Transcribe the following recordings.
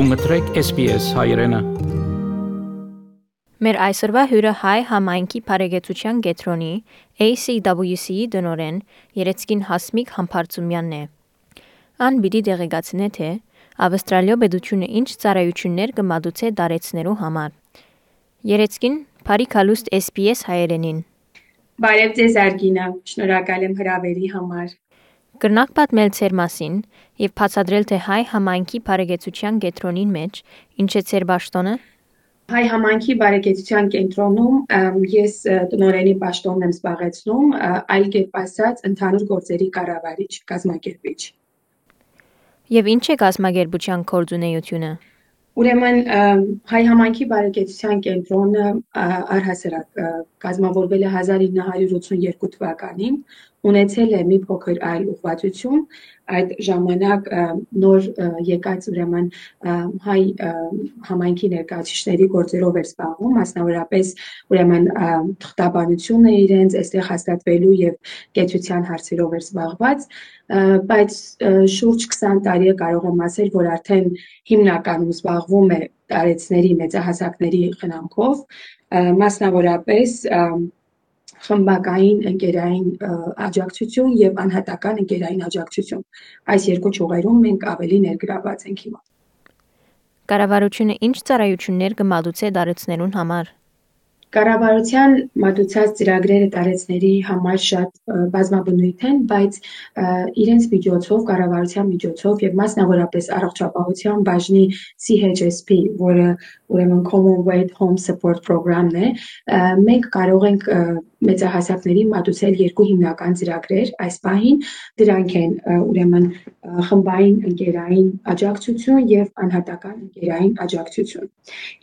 Դու մտրեք SPS հայրենը։ Մեր այսօրվա հյուրը հայ համայնքի բարեգեցության գետրոնի ACWC-ի դնորեն Երեցկին Հասմիկ Համբարձումյանն է։ Ան պիտի դեղեկացնե թե Ավստրալիո պետությունը ինչ ծառայություններ կմատուցե դարեցներու համար։ Երեցկին բարի քալուստ SPS հայերենին։ Բարև ձեզ Արգինա, շնորհակալ եմ հրավերի համար։ Կրնակ պատմել ցեր մասին եւ բացադրել թե հայ համայնքի բարեգեցության կենտրոնին մեջ ինչ է ցեր ճշտոնը։ Հայ համայնքի բարեկեցության կենտրոնում ես տնորենի պաշտոնն եմ զբաղեցնում, այլ կերպ ասած ընդհանուր գործերի կառավարիչ, կազմակերպիչ։ Եվ ինչ է կազմակերպության կորձունեությունը։ Ուրեմն հայ համայնքի բարեկեցության կենտրոնը առհասարակ կազմավորվել է 1982 թվականին ունեցել է մի փոքր այլ ուղղվածություն, այդ ժամանակ նոր եկած ուրեմն հայ համայնքի ներկայացուցիչների գործերով էր զբաղվում, մասնավորապես ուրեմն թղթաբանությունը իրենց այստեղ հաստատվելու եւ կեցության հարցերով էր զբաղված, բայց շուրջ 20 տարի է կարող եմ ասել, որ արդեն հիմնականում զբաղվում է տարեցների մեծահասակների խնամքով, մասնավորապես խմբակային ընկերային աջակցություն եւ անհատական ընկերային աջակցություն։ Այս երկու ճյուղերում մենք ավելի ներգրաված ենք հիմա։ Կառավարությունը ինչ ծառայություններ կմատուցե դարեցներուն համար։ Կառավարության մատուցած ծրագրերը տարեցների համար շատ բազմաբնույթ են, բայց իրենց միջոցով, կառավարության միջոցով եւ մասնավորապես առողջապահության բաժնի CHSP, որը ուրեմն Commonwealth Home Support Program-ն է, մենք կարող ենք մեծահասակների մատուցել երկու հիմնական ծրագրեր այս պահին դրանք են ուրեմն խմբային ընկերային աջակցություն եւ անհատական ընկերային աջակցություն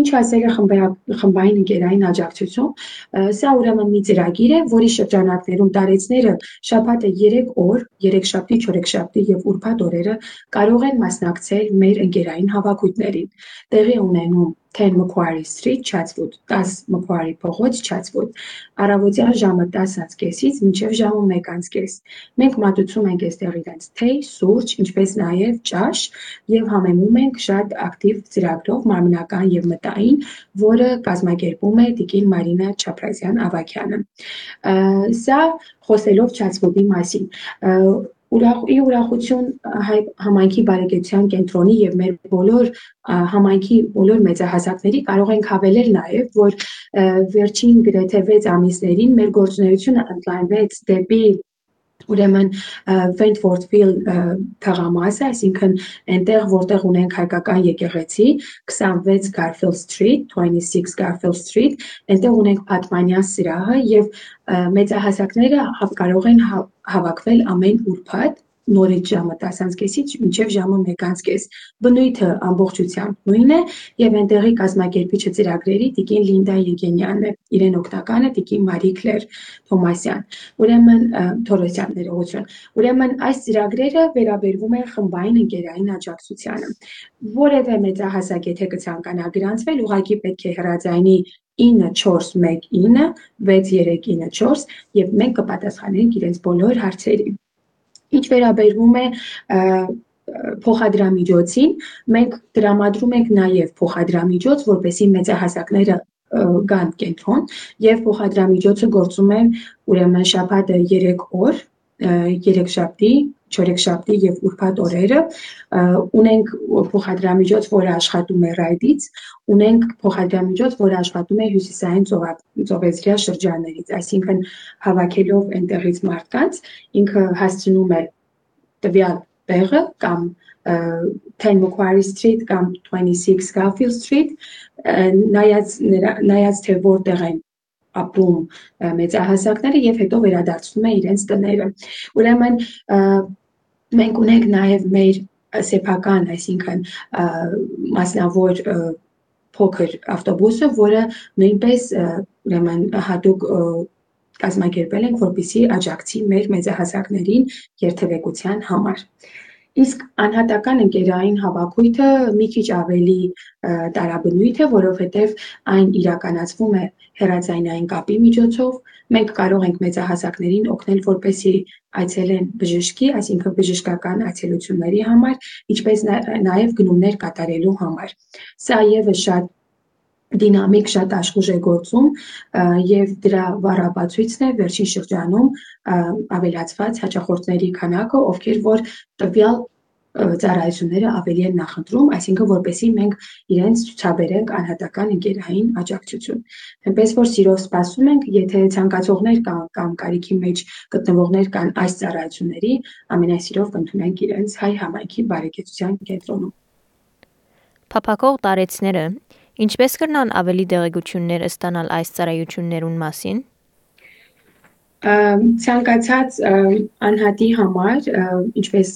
ինչ ասել է խմբային ընկերային աջակցություն սա ուրեմն մի ծրագիր է որի շրջանակներում տարեցները շաբաթը 3 օր 3 շաբթի 4 շաբթի եւ ուրբաթ օրերը կարող են մասնակցել մեր ընկերային հավաքույթներին տեղի ունենում 10 Macquarie Street, Chatswood, 10 Macquarie փողոց, Chatswood։ Առավոտյան ժամը 10:30-ից մինչև ժամը 1:30։ Մենք մատուցում ենք այստեղ իրենց թեյ, սուրճ, ինչպես նաև ճաշ եւ համեմում ենք շատ ակտիվ ծրագրով մարմնական եւ մտային, որը կազմակերպում է Տիկին Մարինա Չապրազյան Ավակյանը։ Սա խոսելով Chatswood-ի մասին ուրախ ի ուրախություն հայ համայնքի բարեկեցության կենտրոնի եւ մեր բոլոր համայնքի բոլոր մեծահասակների կարող ենք հավելել նաեւ որ վերջին գրեթե 6 ամիսներին մեր գործունեությունը ընդլայնվեց դեպի ուրեմն Wentworthville թղամասը, այսինքն այնտեղ որտեղ ունենք հայկական եկեղեցի 26 Garfield Street, 26 Garfield Street, այնտեղ ունենք Պատմանյան սրահը եւ մեծահասակները կարող են հավաքվել ամեն ուրբաթ նորից ժամը 10:30-ից մինչև ժամը 1:30։ Բնույթը ամբողջությամբ նույնն է եւ այնտեղի կազմակերպիչը ծրագրերի Տիկին Լինդա Եգենյանն է։ Իրեն օգնականը Տիկին Մարի Կլեր Թոմասյան։ Ուրեմն Թորոսյան ներողություն։ Ուրեմն այս ծրագրերը վերաբերվում են խմբային ընկերային աջակցությանը։ Որևէ մեծահասակ եթե կցանկանա գրանցվել, ուղղակի պետք է հրաձայնի 9419 6394 եւ մենք կպատասխանենք իրենց բոլոր հարցերին։ Ինչ վերաբերվում է փոխադրամիջոցին, մենք դրամադրում ենք նաև փոխադրամիջոց, որպեսի մեծահասակները գան կենտրոն եւ փոխադրամիջոցը գործում է ուրեմն շաբաթը 3 օր, 3 շաբթի, 4 շաբթի եւ ուրբաթ օրերը ունենք փոխադրամիջոց, որը աշխատում է ռայդից, ունենք փոխադրամիջոց, որը աշխատում է հյուսիսային ծովեզրյա շրջաններից, այսինքն հավաքելով այնտեղից մարդկանց, ինքը հասցնում է տվյալ տեղը կամ 10 Macquarie Street կամ 26 Garfield Street, նայած նայած թե որտեղ են ապրում մեծահասակները եւ հետո վերադարձնում է իրենց տները։ Ուրեմն մենք ունենք նաեւ մեր սեփական, այսինքն մասնավոր փոքր ավտոբուսը, որը նույնպես ուրեմն հատուկ կազմակերպել ենք, որպիսի աջակցի մեր մեծահասակներին երթևեկության համար։ Իսկ անհատական ընկերային հավաքույթը մի քիչ ավելի տարաբնույթ է, որովհետև այն իրականացվում է հեռացայնային կապի միջոցով։ Մենք կարող ենք մեծահասակներին օգնել, որպեսզի այցելեն բժշկի, այսինքն բժշկական այցելությունների համար, ինչպես նաև գնումներ կատարելու համար։ Սա եւս շատ դինամիկ շատ աշխուժ է գործում եւ դրա վառապացույցն է վերջին շրջանում ավելացված հաճախորդների քանակը, ովքեր որ տվյալ ծառայությունները ավելի են նախընտրում, այսինքն որպեսի մենք իրենց ցուցաբերենք անհատական ընկերային աջակցություն։ Այնպես որ սիրով սպասում ենք, եթե ցանկացողներ կան կամ կարիքի մեջ գտնվողներ կան այս ծառայությունների, ամենասիրով կընդունենք իրենց հայ համայնքի բարեկեցության կենտրոնում։ Փապակող տարեցները ինչպես կրնան ավելի դեղեցություններ ստանալ այս ծառայություններուն մասին։ Ցանկացած անհատի համար, ինչպես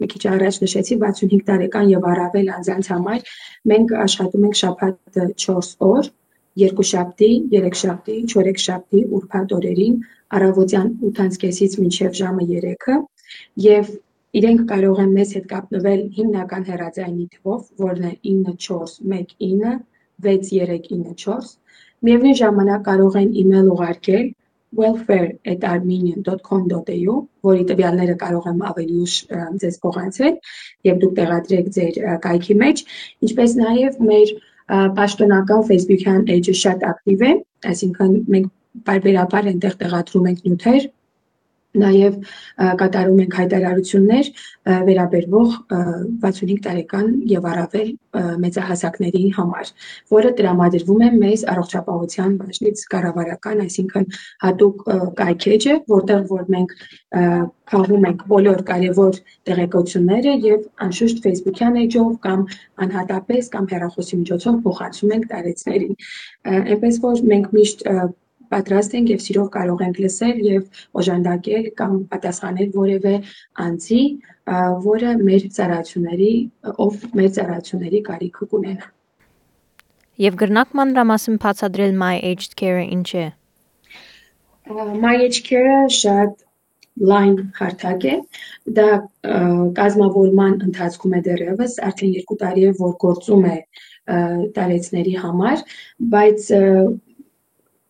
մի քիչ առաջ նշեցի 65 տարեկան եւ առավել անձանց համար մենք աշխատում ենք շաբաթը 4 օր, երկուշաբթի, երեքշաբթի, չորեքշաբթի, ուրբաթ օրերին առավոտյան 8:30-ից մինչև ժամը 3-ը եւ իրենք կարող են մեզ հետ կապնվել հիմնական հեռացայինի թվով, որն է 9419 6394 Միևնույն ժամանակ կարող են email ուղարկել welfare@armenian.com.au, որի տվյալները կարող եմ ավելի ուշ ձեզ փոխանցել եւ դուք տեղադրեք ձեր կայքի մեջ, ինչպես նաեւ մեր պաշտոնական Facebook-յան էջը շատ ակտիվ է, այսինքն մենք բարբերաբար այնտեղ տեղադրում ենք նյութեր, Նաև կատարում ենք հայտարարություններ վերաբերվող 65 տարեկան եւ առավել մեծահասակների համար, որը տրամադրվում է մեզ առողջապահության բաժնից կառավարական, այսինքն հատուկ կայքեջը, որտեղ որ մենք քաղում ենք բոլոր կարևոր տեղեկությունները եւ անշուշտ Facebook-յան էջով կամ անհատապես կամ հեռախոսի միջոցով փոխանցում ենք տարեցներին։ Այնպես որ մենք միշտ պատրաստ ենք եւ սիրով կարող ենք լսել եւ օժանդակել կամ պատասխանել որևէ անձի, որը մեր ծառայությունների, ով մեր ծառայությունների կարիքը կունենա։ Եվ գրնակ մանրամասն բացադրել My Aged Care-ը ինչ է։ My Aged Care-ը շատ լայն հարթակ է։ Դա կազմավորման ընթացքում է դեռևս, արդեն 2 տարի է, որ գործում է տարեցների համար, բայց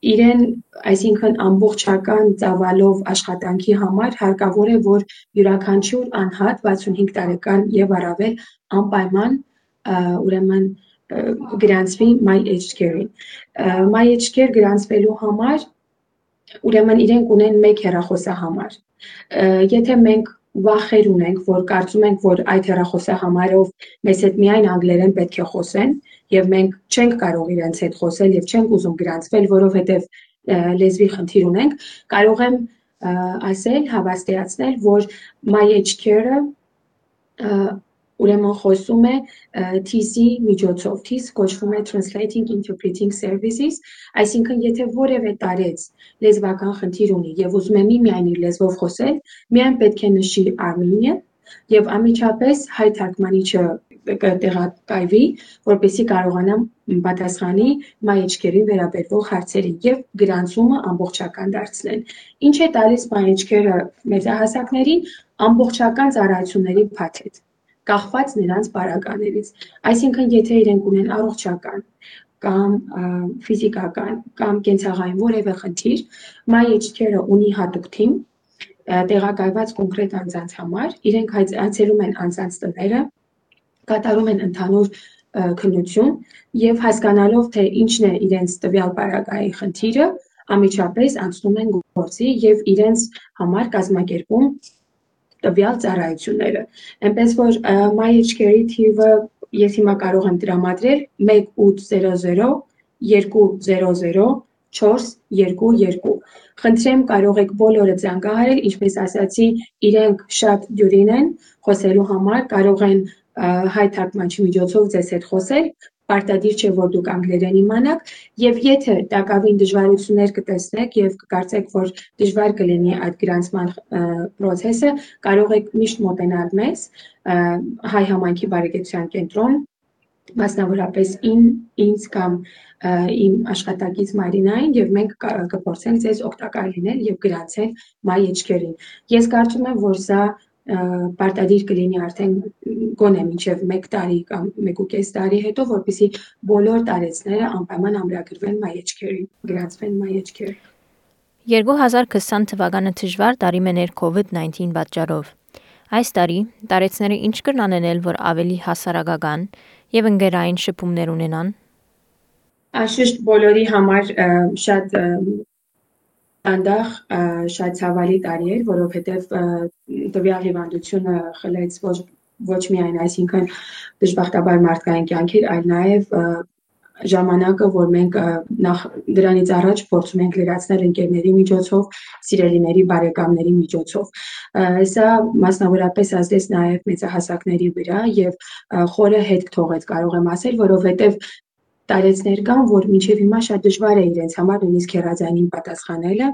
իրեն, այսինքն ամբողջական ծավալով աշխատանքի համար հարկավոր է, որ յուրաքանչյուր անհատ 65 տարեկան եւ առավել անպայման ուրեմն գրանցվի My Aged Care-ին։ My Aged Care գրանցվելու համար ուրեմն իրենք ունեն մեկ հեռախոսահամար։ Եթե մենք վախեր ունենք, որ կարծում ենք, որ այդ հեռախոսահամարով մեզ հետ միայն անգլերեն պետք է խոսեն, եւ մենք չենք կարող իրենց հետ խոսել եւ չենք ուզում գրանցվել, որովհետեւ լեզվի խնդիր ունենք, կարող եմ ասել, հավաստիացնել, որ My HCare-ը ուրեմն խոսում է TC միջոցով, TIS կոչվում է Translating Interpreting Services, այսինքն եթե որևէ տարեց լեզվական խնդիր ունի եւ ուզում է միմիայն իր լեզվով խոսել, միայն պետք է նշի Armenian եւ անմիջապես հայ թարգմանիչը կտեղակայվի, որպեսզի կարողանա պատասխանի մայեջքերին վերաբերվող հարցերին եւ գրանցումը ամբողջական դարձնել։ Ինչ է տալիս մայեջքերը մեծահասակներին ամբողջական ծառայությունների փաթեթ կախված նրանց բարականերից։ Այսինքն, եթե իրենք ունեն առողջական կամ ֆիզիկական կամ կենցաղային որևէ խնդիր, Educare-ը ունի հատուկ թիմ, տեղակայված կոնկրետ անձանց համար, իրենք այցելում են անձանց տները, կատարում են ընդհանուր քննություն եւ հասկանալով թե ինչն է իրենց տվյալ բարակայի խնդիրը, ամիջապես անցնում են գործի եւ իրենց համար կազմակերպում տվյալ ծառայությունները։ Այնպես որ MyHCare-ի թիվը ես հիմա կարող եմ տրամադրել 1800 200 422 Խնդրեմ կարող եք բոլորը զանգահարել, ինչպես ասացի, իրենք շատ դյուրին են խոսելու համար, կարող են հայ թարգմանչի միջոցով ձեզ հետ խոսել, պարտադիր չէ որ դուք անգլերեն իմանաք եւ եթե տակավին դժվարություններ կտեսնեք եւ կկարծեք որ դժվար կլինի այդ գրանցման process-ը կարող եք միշտ մոտենալ մեզ հայ համայնքի բարեկեցության կենտրոն մասնավորապես ին ինձ կամ իմ աշխատակից Մարինային եւ մենք կփորձենք ձեզ օգտակար լինել եւ գրանցել My Edge-երին։ Ես կարծում եմ, որ սա պարտադիր կլինի արդեն գոնե մինչև 1 տարի կամ 1.5 տարի հետո, որպեսզի բոլոր տարեցները անպայման ամրագրվեն մայեջքերին, գրանցվեն մայեջքեր։ 2020 թվականը դժվար տարի մներ COVID-19 պատճառով։ Այս տարի տարեցները ինչ կրն անենել, որ ավելի հասարակական եւ ընկերային շփումներ ունենան։ Անշուշտ բոլորի համար շատ անդախ շատ ցավալի տարի էր, որովհետև տվյալ հիվանդությունը խլեց ոչ ոչ միայն այսինքն դժբախտաբար մարդկային կյանքեր, այլ նաև ժամանակը, որ մենք նախ դրանից առաջ փորձում ենք լրացնել ընկերների միջոցով, սիրելիների, բարեկամների միջոցով։ Սա մասնավորապես ազդեց նաև մեծահասակների վրա եւ խորը հետք թողեց, կարող եմ ասել, որովհետեւ տարեցներ կան, որ մինչև հիմա շատ դժվար է իրենց համար նույնիսկ հերազանին պատասխանելը,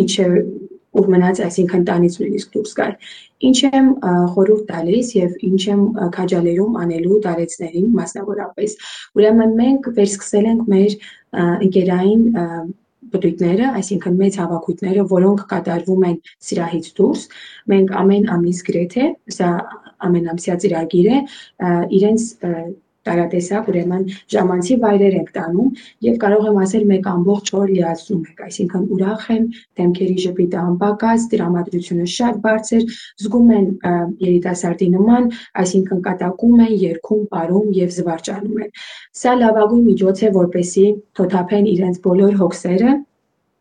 ինչը ուր մնաց, այսինքն տանից նույնիսկ դուրս գալ։ Ինչ եմ խորհուրդ տալիս եւ ինչ եմ քաջալերում անելու տարեցներին մասնավորապես։ Ուրեմն մենք վերսկսել ենք մեր ընկերային բդույթները, այսինքն մեծ հավաքույթները, որոնք կատարվում են սիրահից դուրս, մենք ամեն ամիս գրեթե, սա ամենամսյա ծրագիր է, իրենց տարատեսակ, ուրեմն ժամանցի վայրեր եք տանում եւ կարող եմ ասել մեկ ամբողջ օր լիացնում եք, այսինքն ուրախ են, դեմքերի ժպիտը անպակաս, դրամատրությունը շատ բարձր, զգում են երիտասարդի նման, այսինքն կատակում են, երգում, ապարում եւ զվարճանում են։ Սա լավագույն միջոց է, որպեսի թոթափեն իրենց բոլոր հոգսերը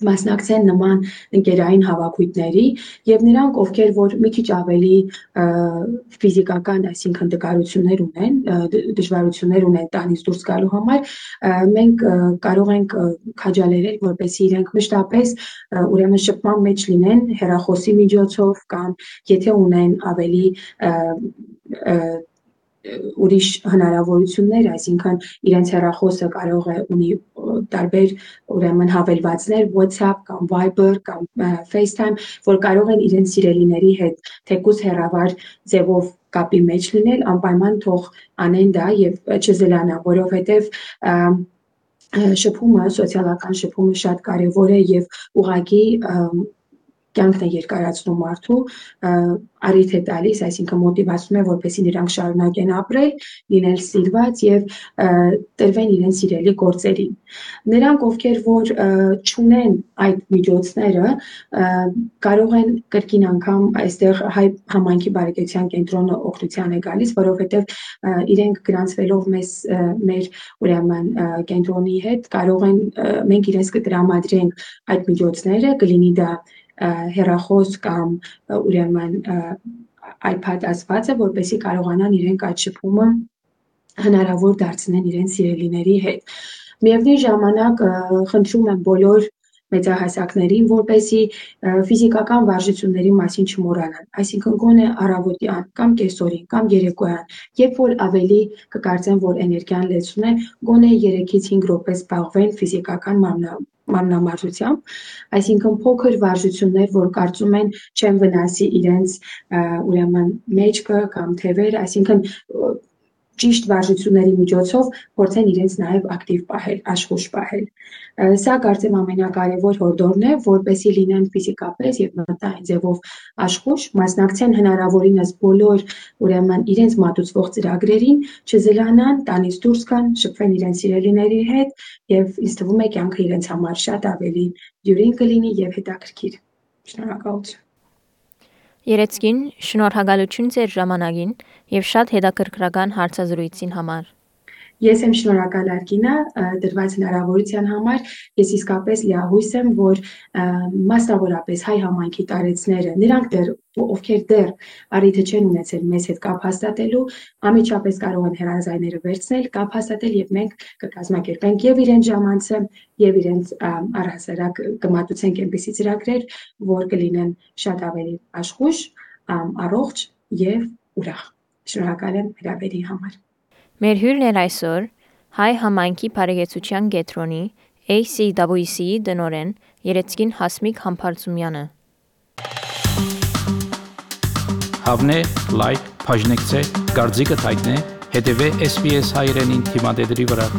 մասնակցեն նման ընկերային հավաքույթների եւ նրանք ովքեր որ մի քիչ ավելի ֆիզիկական, այսինքն դկարություններ ունեն, դժվարություններ ունեն տանից դուրս գալու համար, մենք կարող ենք քաջալերել, որպեսզի իրենք մշտապես ուրեմն շփման մեջ լինեն հերախոսի միջոցով կամ եթե ունեն ավելի ուրիշ հնարավորություններ, այսինքն իրենց հեռախոսը կարող է ունի տարբեր ուրեմն հավելվածներ WhatsApp կամ Viber կամ FaceTime, որ կարող են իրենց սիրելիների հետ թեկուզ հեռավար ձևով կապի մեջ լինել, անպայման թող անեն դա եւ չզլանա, որովհետեւ շփումը, սոցիալական շփումը շատ կարևոր է եւ ուղղակի կյանքն է երկարացնում մարդու, առիթ է տալիս, այսինքն մոտիվացնում է, որպեսզի նրանք շարունակեն ապրել, լինել սիրված եւ տրվեն իրենց սիրելի գործերին։ Նրանք, ովքեր որ ճունեն այդ միջոցները, կարող են կրկին անգամ այստեղ հայ համայնքի բարեկեցության կենտրոնը օգնության է գալիս, որովհետեւ իրենք գրանցվելով մեզ մեր ուրեմն կենտրոնի հետ կարող են մենք իրենց կտրամադրենք այդ միջոցները, կլինի դա հերախոս կամ ուրեմն iPad ասվածը, որպեսի կարողանան իրենք այդ շփումը հնարավոր դարձնեն իրենց սիրելիների հետ։ Միևնույն ժամանակ խնդրում եմ բոլոր մեծահասակներին, որպեսի ֆիզիկական վարժությունների մասին չմոռանան, այսինքն գոնե առավոտյան կամ կեսօրին կամ երեկոյան, երբ որ ավելի կկարծեն, որ էներգիան լեցուն է, գոնե 3-ից 5 րոպե զբաղվեն ֆիզիկական մանրամարզությամբ, այսինքն փոքր վարժություններ, որ կարծում են չեն վնասի իրենց ուրեմն մեջքը կամ թևեր, այսինքն ճիշտ վարժությունների միջոցով փորձեն իրենց նաև ակտիվ պահել, աշխուժ պահել։ Սա կարծեմ ամենակարևոր հորդորն է, որպեսի լինեն ֆիզիկապես եւ մտային ձևով աշխուժ, մասնակցեն հնարավորինս բոլոր ուրեմն իրենց մատուցվող ծրագրերին, չզլանան, տանից դուրս գան, շփվեն իրենց սիրելիների հետ եւ ինձ թվում է կյանքը իրենց համար շատ ավելի դյուրին կլինի եւ հետաքրքիր։ Շնորհակալություն։ Երեցկին շնորհակալություն ձեր ժամանակին եւ շատ հետաքրքրական հարցազրույցին համար։ Ես եմ շնորհակալ Արկինա դրված հնարավորության համար։ Ես իսկապես լիահույս եմ, որ մասնավորապես հայ համայնքի տարեցները, նրանք դեռ ովքեր դեռ առիթը չեն ունեցել մեզ հետ կապ հաստատելու, ամիջապես կարող են հեռազայները վերցնել, կապ հաստատել եւ մենք կկազմակերպենք եւ իրենց ժամանցը եւ իրենց առհասարակ կմատուցենք այնպիսի ծրագրեր, որ կլինեն շատ ավելի աշխուժ, առողջ եւ ուրախ։ Շնորհակալ եմ հրավերի համար։ Մեր հյուրն էր այսօր հայ համայնքի բարեկեցության գետրոնի ACWC դնորեն Երեցկին Հասմիկ Համբարձումյանը։ Հավնե, լայք, բաժնեկցե, դարձիկը թայտնե, հետևե SPS հայրենին թիմադեդի վրա։